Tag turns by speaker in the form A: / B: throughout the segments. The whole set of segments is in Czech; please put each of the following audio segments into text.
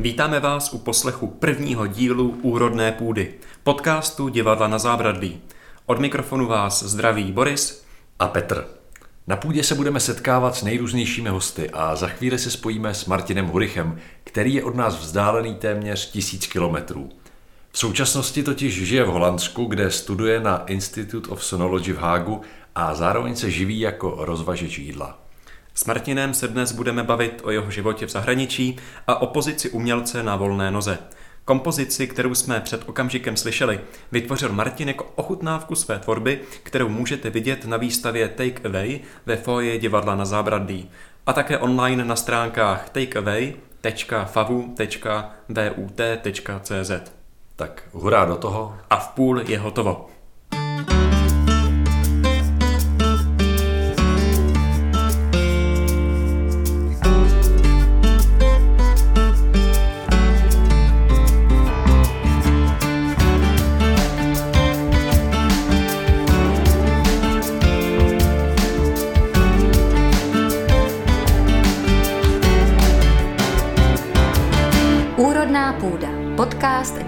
A: Vítáme vás u poslechu prvního dílu Úrodné půdy, podcastu Divadla na zábradlí. Od mikrofonu vás zdraví Boris
B: a Petr. Na půdě se budeme setkávat s nejrůznějšími hosty a za chvíli se spojíme s Martinem Hurichem, který je od nás vzdálený téměř tisíc kilometrů. V současnosti totiž žije v Holandsku, kde studuje na Institute of Sonology v Hágu a zároveň se živí jako rozvažeč jídla.
A: S Martinem se dnes budeme bavit o jeho životě v zahraničí a o pozici umělce na volné noze. Kompozici, kterou jsme před okamžikem slyšeli, vytvořil Martin jako ochutnávku své tvorby, kterou můžete vidět na výstavě Take Away ve foje divadla na zábradlí a také online na stránkách takeaway.favu.vut.cz.
B: Tak hurá do toho.
A: A v půl je hotovo.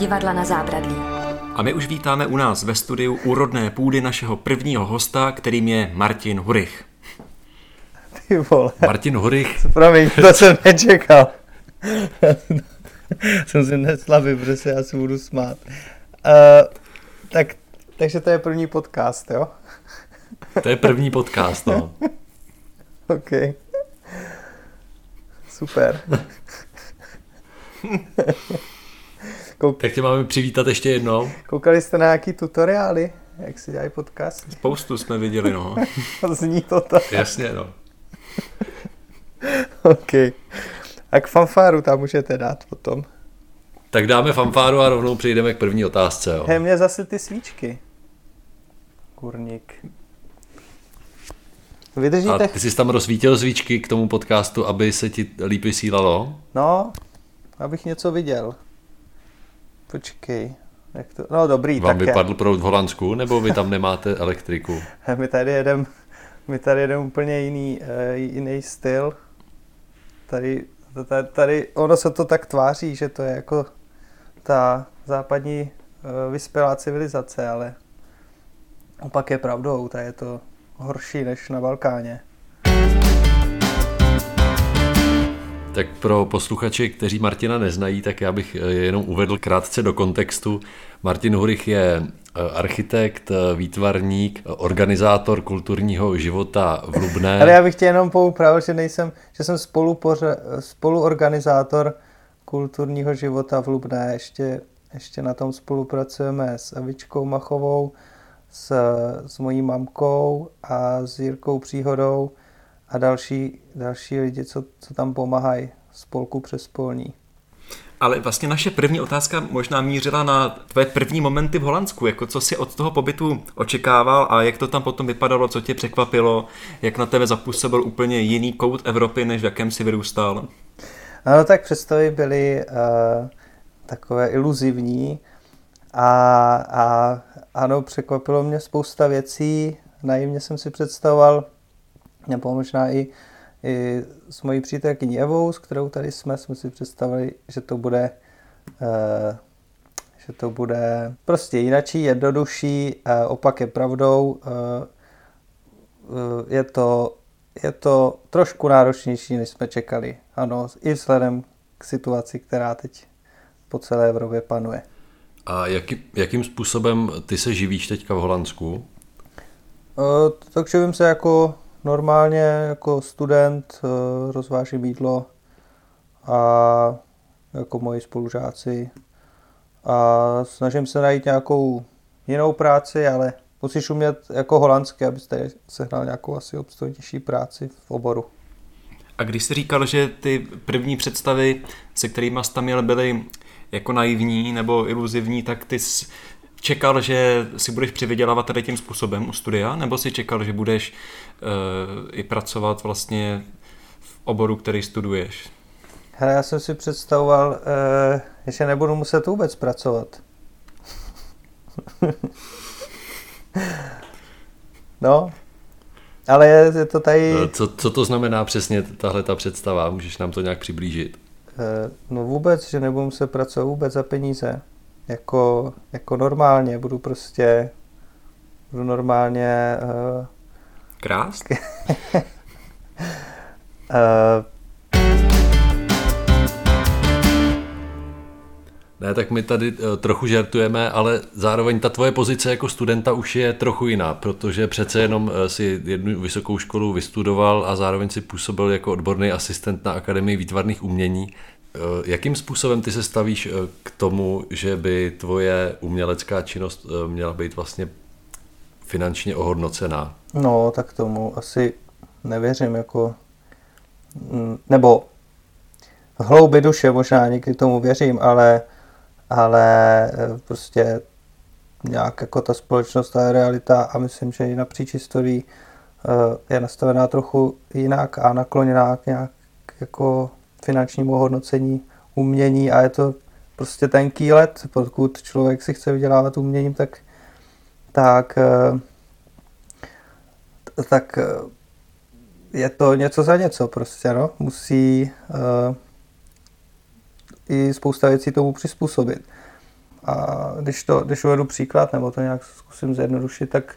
C: Divadla na zábradlí.
A: A my už vítáme u nás ve studiu úrodné půdy našeho prvního hosta, kterým je Martin Hurich.
D: Ty vole.
B: Martin Hurich.
D: Promiň, to jsem nečekal. jsem si neslavil, protože já si budu smát. Uh, tak, takže to je první podcast, jo?
B: to je první podcast, no.
D: OK. Super.
B: Kouk... Tak tě máme přivítat ještě jednou.
D: Koukali jste na nějaký tutoriály, jak si dělají podcast?
A: Spoustu jsme viděli, no.
D: Zní to tak.
B: Jasně, no.
D: OK. A k fanfáru tam můžete dát potom.
B: Tak dáme fanfáru a rovnou přejdeme k první otázce. Jo.
D: Hej, mě zase ty svíčky. Kurník.
B: Vydržíte? A ty jsi tam rozsvítil svíčky k tomu podcastu, aby se ti líp vysílalo?
D: No, abych něco viděl. Počkej. Jak to? No dobrý,
B: Vám
D: tak
B: vypadl proud v Holandsku, nebo vy tam nemáte elektriku?
D: my tady jedem, my tady jedem úplně jiný, uh, jiný styl. Tady, tady, tady, ono se to tak tváří, že to je jako ta západní uh, vyspělá civilizace, ale opak je pravdou, tady je to horší než na Balkáně.
B: Tak pro posluchače, kteří Martina neznají, tak já bych eh, jenom uvedl krátce do kontextu. Martin Hurich je eh, architekt, eh, výtvarník, organizátor kulturního života v Lubné.
D: Ale já bych tě jenom poupravil, že nejsem, že jsem spolupoře, spoluorganizátor kulturního života v Lubné. Ještě, ještě na tom spolupracujeme s Evičkou Machovou, s, s mojí mamkou a s Jirkou Příhodou a další, další lidi, co, co tam pomáhají spolku přes polní.
A: Ale vlastně naše první otázka možná mířila na tvoje první momenty v Holandsku, jako co si od toho pobytu očekával a jak to tam potom vypadalo, co tě překvapilo, jak na tebe zapůsobil úplně jiný kout Evropy, než v jakém si vyrůstal.
D: Ano, tak představy byly uh, takové iluzivní a, a ano, překvapilo mě spousta věcí, naivně jsem si představoval, nebo možná i, i s mojí přítelkyní Evou, s kterou tady jsme, jsme si představili, že to bude uh, že to bude prostě jinačí, jednodušší, uh, opak je pravdou, uh, je to, je to trošku náročnější, než jsme čekali. Ano, i vzhledem k situaci, která teď po celé Evropě panuje.
B: A jaký, jakým způsobem ty se živíš teďka v Holandsku?
D: Uh, tak živím se jako normálně jako student eh, rozvážím jídlo a jako moji spolužáci a snažím se najít nějakou jinou práci, ale musíš umět jako holandsky, abyste sehnal nějakou asi obstojnější práci v oboru.
A: A když jsi říkal, že ty první představy, se kterými jsi tam měl, byly jako naivní nebo iluzivní, tak ty jsi čekal, že si budeš přivydělávat tady tím způsobem u studia, nebo si čekal, že budeš uh, i pracovat vlastně v oboru, který studuješ?
D: Hele, já jsem si představoval, uh, že nebudu muset vůbec pracovat. no, ale je, je to tady...
B: Co, co to znamená přesně tahle ta představa? Můžeš nám to nějak přiblížit?
D: no vůbec, že nebudu se pracovat vůbec za peníze. Jako, jako normálně, budu prostě, budu normálně... Uh,
A: Krást?
D: uh,
B: Ne, tak my tady uh, trochu žertujeme, ale zároveň ta tvoje pozice jako studenta už je trochu jiná, protože přece jenom uh, si jednu vysokou školu vystudoval a zároveň si působil jako odborný asistent na Akademii výtvarných umění. Uh, jakým způsobem ty se stavíš uh, k tomu, že by tvoje umělecká činnost uh, měla být vlastně finančně ohodnocená?
D: No, tak tomu asi nevěřím, jako, mm, nebo v hloubi duše možná někdy tomu věřím, ale ale eh, prostě nějak jako ta společnost, ta realita a myslím, že i napříč historií eh, je nastavená trochu jinak a nakloněná k nějak jako finančnímu hodnocení umění a je to prostě tenký let, pokud člověk si chce vydělávat uměním, tak tak, eh, tak je to něco za něco prostě, no. Musí i spousta věcí tomu přizpůsobit. A když, to, když uvedu příklad, nebo to nějak zkusím zjednodušit, tak,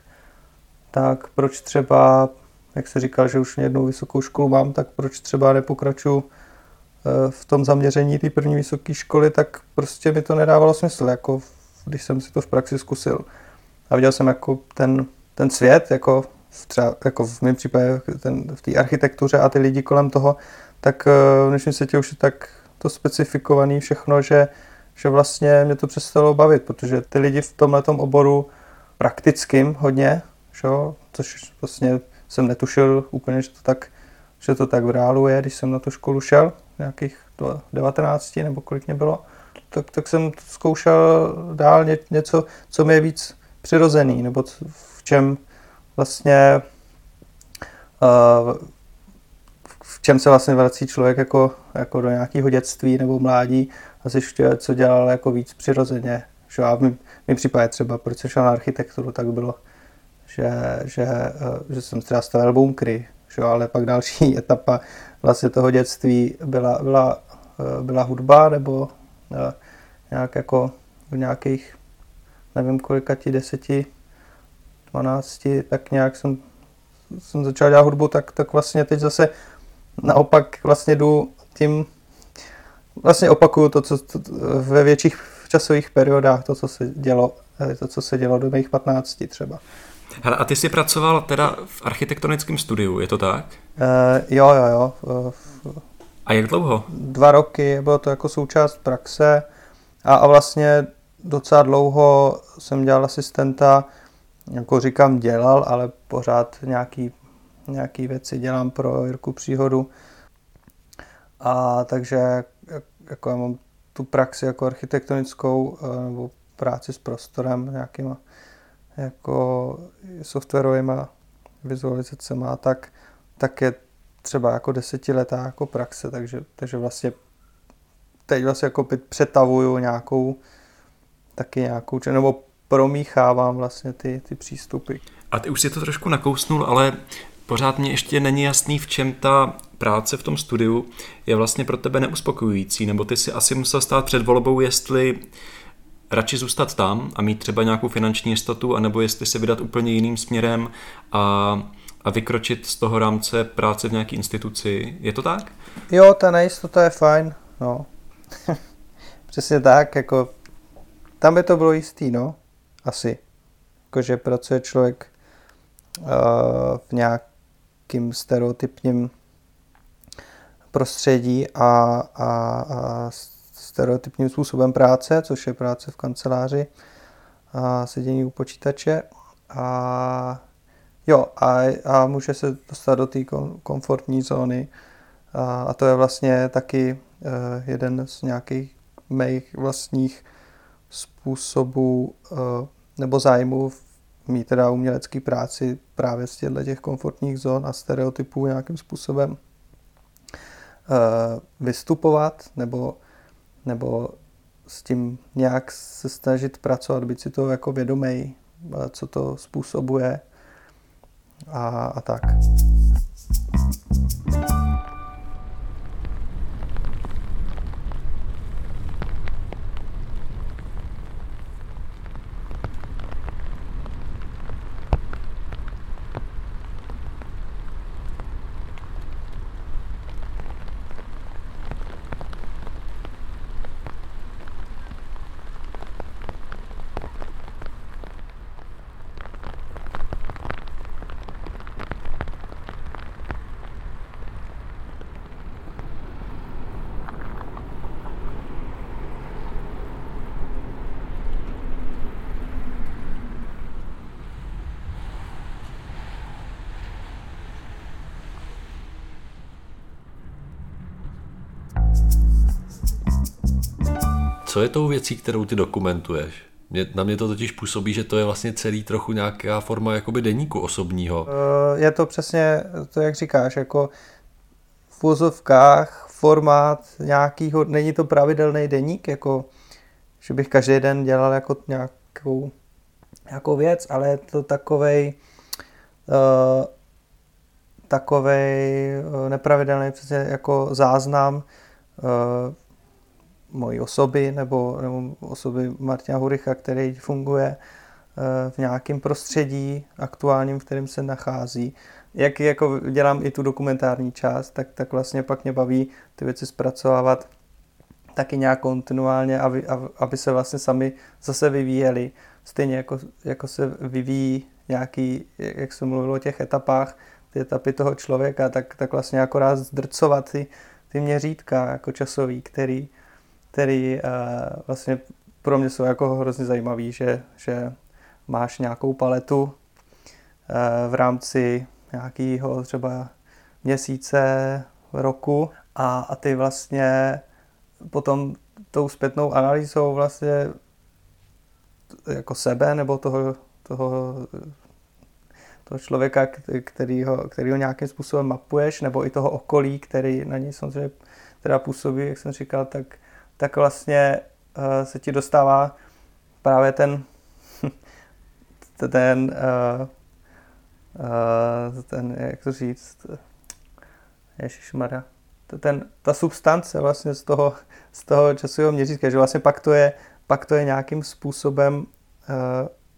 D: tak proč třeba, jak se říkal, že už jednou vysokou školu mám, tak proč třeba nepokračuju eh, v tom zaměření té první vysoké školy, tak prostě mi to nedávalo smysl, jako když jsem si to v praxi zkusil. A viděl jsem jako ten, ten svět, jako v, třeba, jako v mém případě ten, v té architektuře a ty lidi kolem toho, tak eh, v dnešním světě už je tak to specifikované všechno, že, že vlastně mě to přestalo bavit, protože ty lidi v tomhle oboru praktickým hodně, šo, což vlastně jsem netušil úplně, že to tak, že to tak v reálu je, když jsem na tu školu šel, nějakých 19 nebo kolik mě bylo, tak, tak jsem zkoušel dál ně, něco, co mi je víc přirozený, nebo v čem vlastně uh, v čem se vlastně vrací člověk jako, jako do nějakého dětství nebo mládí a zjišťuje, co dělal jako víc přirozeně. Že a v mém případě třeba, proč jsem šel na architekturu, tak bylo, že, že, eh, že jsem třeba stavil bunkry, že ale pak další etapa vlastně toho dětství byla, byla, eh, byla hudba nebo eh, nějak jako v nějakých, nevím kolika ti, deseti, dvanácti, tak nějak jsem, jsem začal dělat hudbu, tak, tak vlastně teď zase naopak vlastně jdu tím, vlastně opakuju to, co to, ve větších časových periodách, to, co se dělo, eh, to, co se dělo do mých 15 třeba.
A: Hele, a ty jsi pracoval teda v architektonickém studiu, je to tak?
D: Uh, jo, jo, jo.
A: A jak dlouho?
D: Dva roky, bylo to jako součást praxe a, a vlastně docela dlouho jsem dělal asistenta, jako říkám dělal, ale pořád nějaký nějaké věci dělám pro Jirku Příhodu. A takže jako já mám tu praxi jako architektonickou eh, nebo práci s prostorem nějakýma jako softwarovými vizualizacemi a tak, tak je třeba jako desetiletá jako praxe, takže, takže vlastně teď vlastně jako přetavuju nějakou taky nějakou, nebo promíchávám vlastně ty, ty přístupy.
A: A ty už si to trošku nakousnul, ale pořád mě ještě není jasný, v čem ta práce v tom studiu je vlastně pro tebe neuspokojující, nebo ty si asi musel stát před volbou, jestli radši zůstat tam a mít třeba nějakou finanční jistotu, anebo jestli se vydat úplně jiným směrem a, a vykročit z toho rámce práce v nějaké instituci. Je to tak?
D: Jo, ta nejistota je fajn, no. Přesně tak, jako tam by to bylo jistý, no. Asi. Jakože pracuje člověk uh, v nějak nějakým stereotypním prostředí a, a, a stereotypním způsobem práce, což je práce v kanceláři a sedění u počítače. A jo, a, a může se dostat do té komfortní zóny. A, a to je vlastně taky uh, jeden z nějakých mých vlastních způsobů uh, nebo zájmů v teda umělecký práci právě z těchto těch komfortních zón a stereotypů nějakým způsobem uh, vystupovat nebo, nebo s tím nějak se snažit pracovat, být si to jako vědomý, co to způsobuje a, a tak.
B: Co je tou věcí, kterou ty dokumentuješ? Mě, na mě to totiž působí, že to je vlastně celý trochu nějaká forma jakoby deníku osobního.
D: Eh, je to přesně to, jak říkáš, jako v úzovkách formát nějakýho, není to pravidelný deník, jako že bych každý den dělal jako nějakou, nějakou věc, ale je to takovej uh, takovej uh, nepravidelný přesně jako záznam uh, mojí osoby nebo, nebo osoby Martina Huricha, který funguje v nějakém prostředí aktuálním, v kterém se nachází. Jak jako dělám i tu dokumentární část, tak, tak vlastně pak mě baví ty věci zpracovávat taky nějak kontinuálně, aby, aby se vlastně sami zase vyvíjeli. Stejně jako, jako se vyvíjí nějaký, jak jsem mluvil o těch etapách, ty etapy toho člověka, tak, tak vlastně akorát zdrcovat ty, ty měřítka jako časový, který, který uh, vlastně pro mě jsou jako hrozně zajímavý, že, že máš nějakou paletu uh, v rámci nějakého třeba měsíce, roku a, a ty vlastně potom tou zpětnou analýzou vlastně jako sebe nebo toho, toho, toho člověka, který ho, který ho nějakým způsobem mapuješ, nebo i toho okolí, který na něj samozřejmě teda působí, jak jsem říkal, tak, tak vlastně uh, se ti dostává právě ten ten, uh, uh, ten jak to říct, ježišmarja, ten, ta substance vlastně z toho, z toho časového měřítka, že vlastně pak to je, pak to je nějakým způsobem uh,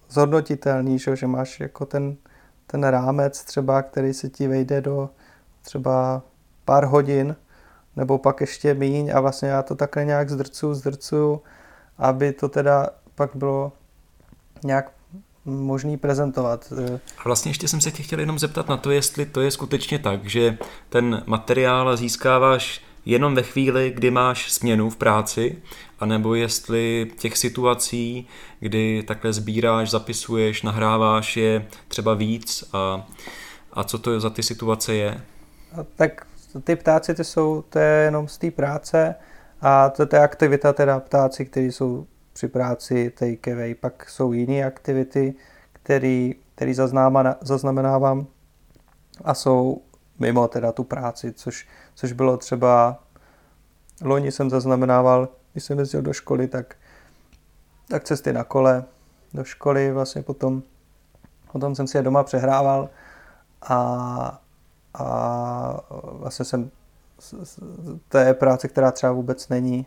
D: zhodnotitelný, že, že máš jako ten, ten rámec třeba, který se ti vejde do třeba pár hodin, nebo pak ještě míň a vlastně já to takhle nějak zdrcuju, zdrcuju, aby to teda pak bylo nějak možný prezentovat.
A: A vlastně ještě jsem se tě chtěl jenom zeptat na to, jestli to je skutečně tak, že ten materiál získáváš jenom ve chvíli, kdy máš směnu v práci, anebo jestli těch situací, kdy takhle sbíráš, zapisuješ, nahráváš je třeba víc a, a co to za ty situace je?
D: A tak ty ptáci, ty jsou, to je jenom z té práce a to je aktivita teda ptáci, kteří jsou při práci takeaway. Pak jsou jiné aktivity, který, který zaznamenávám a jsou mimo teda tu práci, což, což bylo třeba loni jsem zaznamenával, když jsem jezdil do školy, tak, tak cesty na kole do školy, vlastně potom, potom jsem si je doma přehrával a, a vlastně jsem to je práce, která třeba vůbec není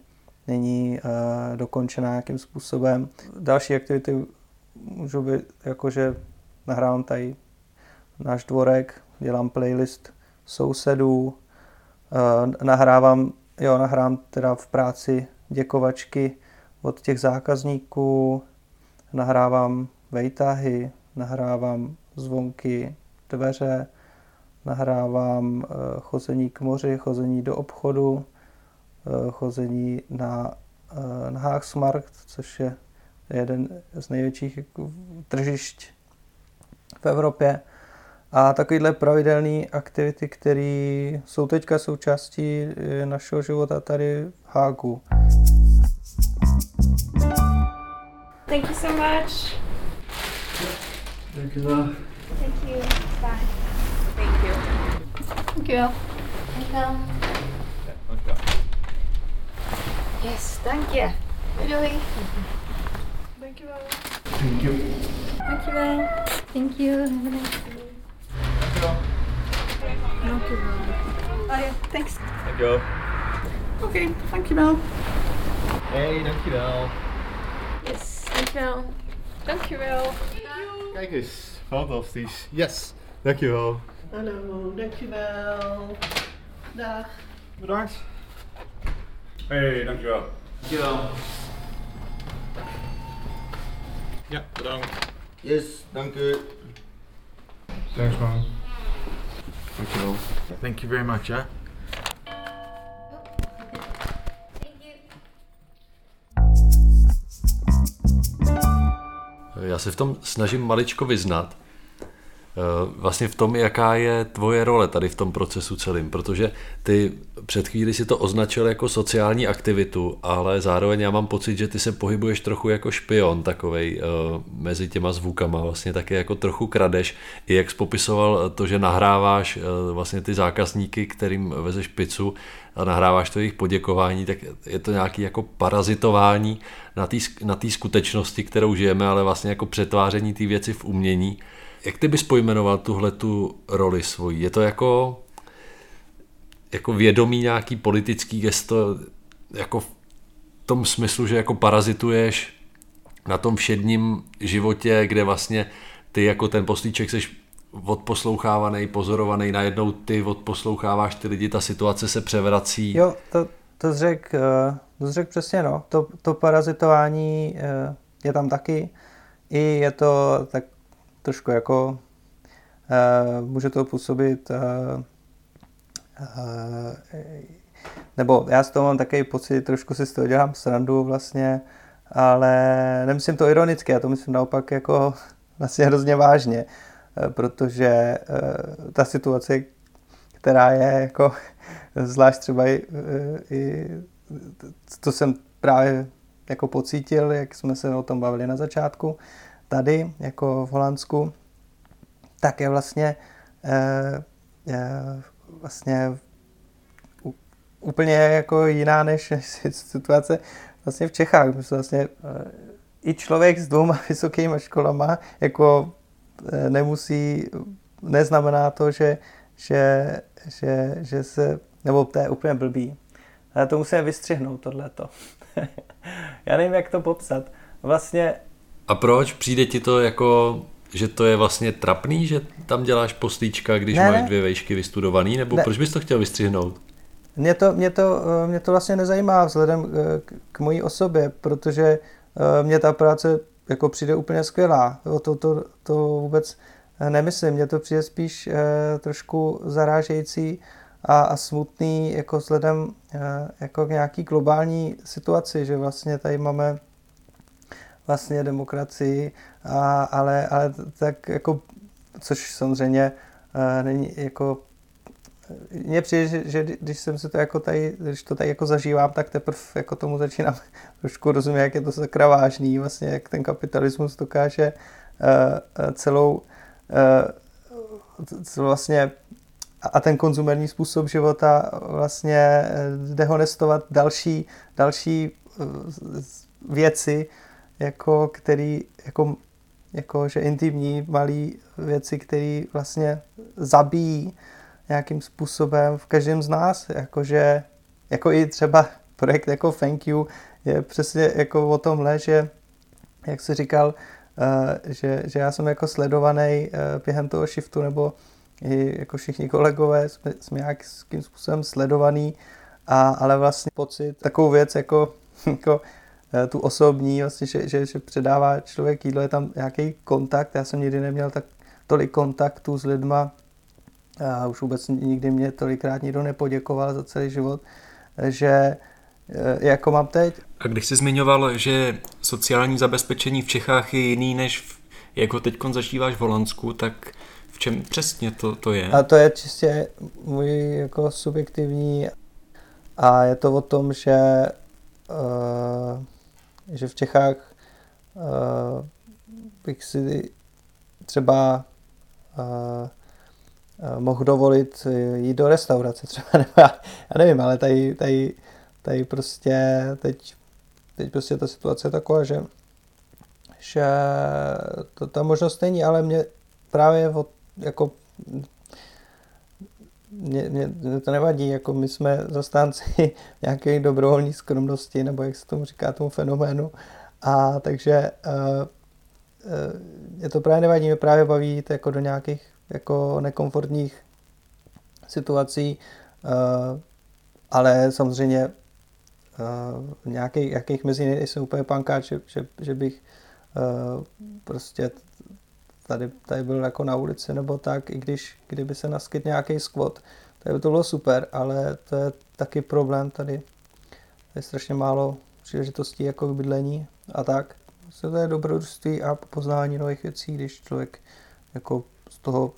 D: není uh, dokončená nějakým způsobem. Další aktivity můžou být, jakože nahrávám tady náš dvorek, dělám playlist sousedů, uh, nahrávám, jo, nahrám teda v práci děkovačky od těch zákazníků, nahrávám vejtahy, nahrávám zvonky dveře, nahrávám uh, chození k moři, chození do obchodu, Eh, chození na, eh, na Haagsmarkt, což je jeden z největších tržišť v Evropě. A takovýhle pravidelné aktivity, které jsou teďka součástí eh, našeho života tady v Hágu.
E: Thank you so much.
B: Thank you.
E: Thank you. Bye. Thank you. Thank you. Thank you. Yes, thank you. Really. Thank you.
B: Thank you.
E: Thank you. Thank you. Have a nice day. Thank you. Oh yeah, thanks.
A: Dankjewel.
E: Okay, dankjewel.
F: Hey, dankjewel.
E: Yes, dankjewel. Dankjewel.
F: Kijk eens, fantastisch. Yes, dankjewel.
G: Hallo, dankjewel. Dag.
F: Bedankt.
H: Hey, dankjewel.
F: Dankjewel. Ja, bedankt. Yes, dank u.
H: Thanks man.
F: Dankjewel. Thank you very much, hè.
B: Já se v tom snažím maličko vyznat vlastně v tom, jaká je tvoje role tady v tom procesu celým, protože ty před chvíli si to označil jako sociální aktivitu, ale zároveň já mám pocit, že ty se pohybuješ trochu jako špion takovej uh, mezi těma zvukama, vlastně taky jako trochu kradeš, i jak popisoval to, že nahráváš uh, vlastně ty zákazníky, kterým vezeš pizzu a nahráváš to jejich poděkování, tak je to nějaký jako parazitování na té na skutečnosti, kterou žijeme, ale vlastně jako přetváření té věci v umění. Jak ty bys pojmenoval tuhle tu roli svoji? Je to jako, jako vědomý nějaký politický gesto, jako v tom smyslu, že jako parazituješ na tom všedním životě, kde vlastně ty jako ten poslíček seš odposlouchávaný, pozorovaný, najednou ty odposloucháváš ty lidi, ta situace se převrací.
D: Jo, to, to řek, eh, to řek přesně, no. To, to parazitování eh, je tam taky. I je to tak trošku jako, uh, může to působit, uh, uh, nebo já z toho mám takový pocit, trošku si z toho dělám srandu vlastně, ale nemyslím to ironicky, já to myslím naopak jako vlastně hrozně vážně, protože ta situace, která je jako, zvlášť třeba i, i to jsem právě jako pocítil, jak jsme se o tom bavili na začátku, tady, jako v Holandsku, tak je vlastně, eh, je vlastně úplně jako jiná než situace vlastně v Čechách. Vlastně eh, i člověk s dvouma vysokýma školama jako eh, nemusí, neznamená to, že, že, že, že se, nebo to je úplně blbý. Ale to musíme vystřihnout, tohleto. Já nevím, jak to popsat. Vlastně
B: a proč? Přijde ti to jako, že to je vlastně trapný, že tam děláš poslíčka, když ne, máš dvě vejšky vystudovaný, nebo ne. proč bys to chtěl vystřihnout?
D: Mě to, mě, to, eh, mě to vlastně nezajímá vzhledem eh, k, k mojí osobě, protože eh, mě ta práce jako přijde úplně skvělá. To, to, to vůbec nemyslím. Mně to přijde spíš trošku zarážející a, a smutný jako vzhledem jako k nějaký globální situaci, že vlastně tady máme vlastně demokracii, a, ale, ale tak jako, což samozřejmě uh, není jako mně přijde, že, když jsem se to jako tady, když to tady jako zažívám, tak teprve jako tomu začínám trošku rozumět, jak je to sakra vážný, vlastně jak ten kapitalismus dokáže uh, celou uh, vlastně a ten konzumerní způsob života vlastně dehonestovat další, další věci, jako který, jako, jako že intimní malý věci, které vlastně zabíjí nějakým způsobem v každém z nás, jakože, jako i třeba projekt jako Thank You je přesně jako o tomhle, že jak jsi říkal, uh, že, že já jsem jako sledovaný uh, během toho shiftu, nebo i jako všichni kolegové jsme, jsme nějakým způsobem sledovaný, a, ale vlastně pocit, takovou věc jako, jako Eh, tu osobní, vlastně, že, že, že předává člověk jídlo, je tam nějaký kontakt. Já jsem nikdy neměl tak tolik kontaktů s lidma a už vůbec nikdy mě tolikrát nikdo nepoděkoval za celý život, že eh, jako mám teď.
A: A když jsi zmiňoval, že sociální zabezpečení v Čechách je jiný, než v, jak ho teď zažíváš v Holandsku, tak v čem přesně to, to je?
D: A to je čistě můj jako subjektivní a je to o tom, že uh, že v Čechách uh, bych si třeba uh, mohl dovolit jít do restaurace třeba, nebo já, já nevím, ale tady, tady, tady prostě teď, teď prostě ta situace je taková, že, že to, ta možnost není, ale mě právě od, jako mě, mě, mě to nevadí, jako my jsme zastánci nějaké dobrovolní skromnosti, nebo jak se tomu říká, tomu fenoménu. A takže uh, uh, mě to právě nevadí, mě právě baví jít jako do nějakých jako nekomfortních situací, uh, ale samozřejmě uh, nějakých, jakých mezi nejsem úplně pankáč, že, že, že bych uh, prostě tady, tady byl jako na ulici nebo tak, i když kdyby se naskyt nějaký squat, tak by to bylo super, ale to je taky problém tady. Je strašně málo příležitostí jako k bydlení a tak. To je dobrodružství a poznání nových věcí, když člověk jako z toho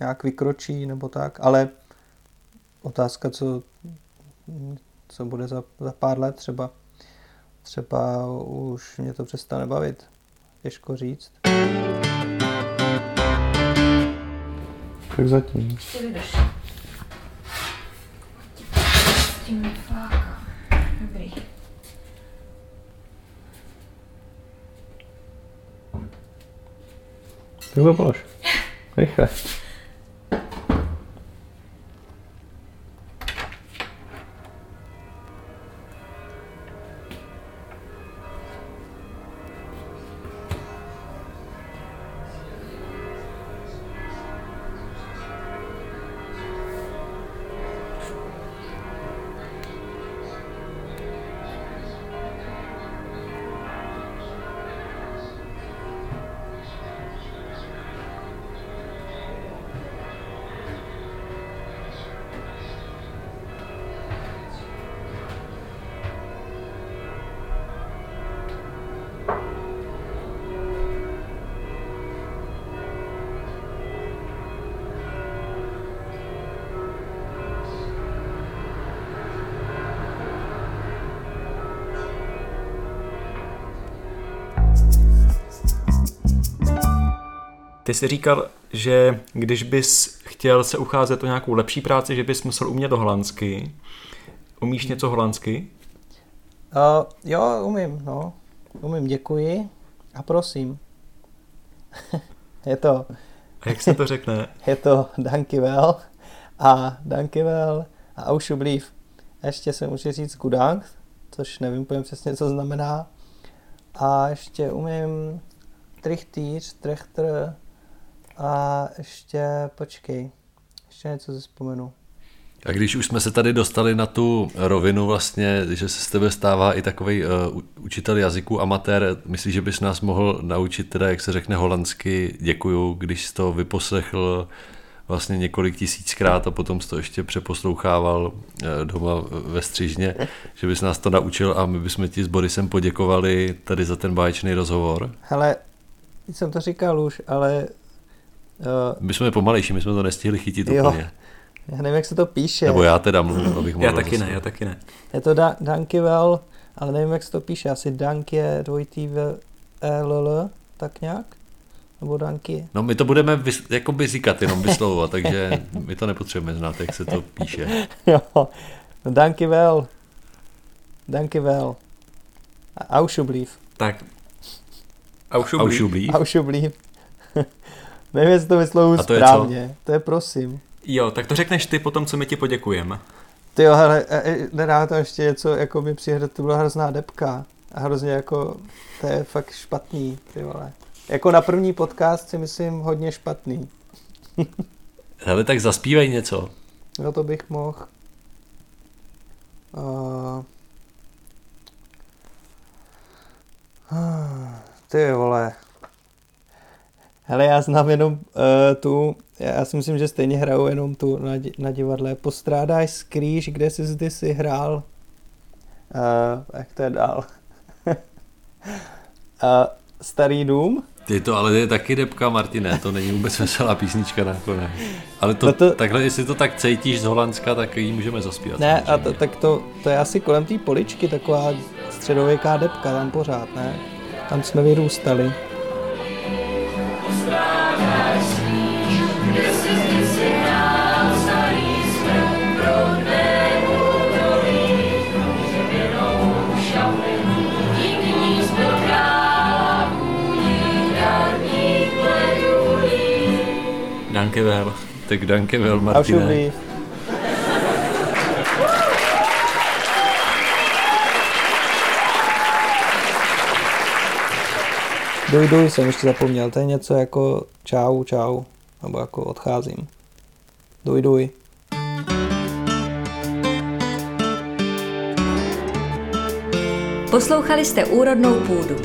D: nějak vykročí nebo tak, ale otázka, co, co bude za, za pár let třeba. Třeba už mě to přestane bavit. Těžko říct.
H: Tak zatím.
E: Dobrý.
H: Tak to polož. Rychle.
A: Ty jsi říkal, že když bys chtěl se ucházet o nějakou lepší práci, že bys musel umět holandsky. Umíš něco holandsky?
D: Uh, jo, umím, no. Umím, děkuji a prosím. je to...
A: A jak se to řekne?
D: je to dankjewel a dankjewel a alsjeblieft. Ještě se může říct kudank, což nevím úplně přesně, co znamená. A ještě umím trichtýř, trechtr a ještě, počkej, ještě něco si vzpomenu.
B: A když už jsme se tady dostali na tu rovinu vlastně, že se z tebe stává i takový uh, učitel jazyku amatér, myslíš, že bys nás mohl naučit teda, jak se řekne holandsky, děkuju, když jsi to vyposlechl vlastně několik tisíckrát a potom jsi to ještě přeposlouchával uh, doma ve střižně, že bys nás to naučil a my bychom ti s Borisem poděkovali tady za ten báječný rozhovor.
D: Hele, jsem to říkal už, ale...
B: Uh, my jsme pomalejší, my jsme to nestihli chytit
D: jo.
B: úplně.
D: Já nevím, jak se to píše.
B: Nebo já teda mluvím, abych mohl
A: Já taky ne, já taky ne.
D: Je to da- Dankivel, ale nevím, jak se to píše. Asi Dank je dvojitý v LL, tak nějak? Nebo Danky?
B: No my to budeme vys- jakoby říkat, jenom vyslovovat, takže my to nepotřebujeme znát, jak se to píše.
D: jo, no Dankivel. Dankivel. Auschublief.
A: Tak. Auschublief.
B: Auschublief.
D: Auschublief. Nevím, jestli to vyslovuju správně. To je prosím.
A: Jo, tak to řekneš ty potom, co my ti poděkujeme.
D: Ty jo, hele, nedá to ještě něco, jako mi přijde, to byla hrozná depka. A hrozně jako, to je fakt špatný, ty vole. Jako na první podcast si myslím hodně špatný.
B: hele, tak zaspívej něco.
D: No to bych mohl. Uh... Ty vole. Hele, já znám jenom uh, tu, já si myslím, že stejně hraju jenom tu na, na divadle. Postrádáš skrýž, kde jsi zdy si hrál. Uh, jak to je dál? uh, starý dům.
B: Ty to ale je taky depka, Martine, to není vůbec veselá písnička nakonec. Ale to,
D: No to-
B: takhle, jestli to tak cítíš z Holandska, tak ji můžeme zaspívat.
D: Ne, a to, tak to, to je asi kolem té poličky, taková středověká depka tam pořád, ne? Tam jsme vyrůstali.
A: Dankevel.
B: Tak dankevel,
D: A
B: Martine.
D: Duj jsem ještě zapomněl, to je něco jako čau, čau, nebo jako odcházím. Duj, duj.
C: Poslouchali jste Úrodnou půdu.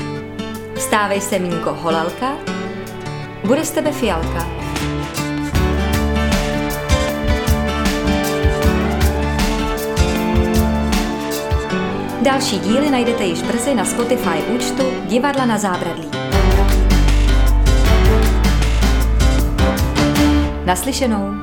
C: Stávej se mínko holalka, bude z tebe fialka. Další díly najdete již brzy na Spotify účtu Divadla na zábradlí. Naslyšenou.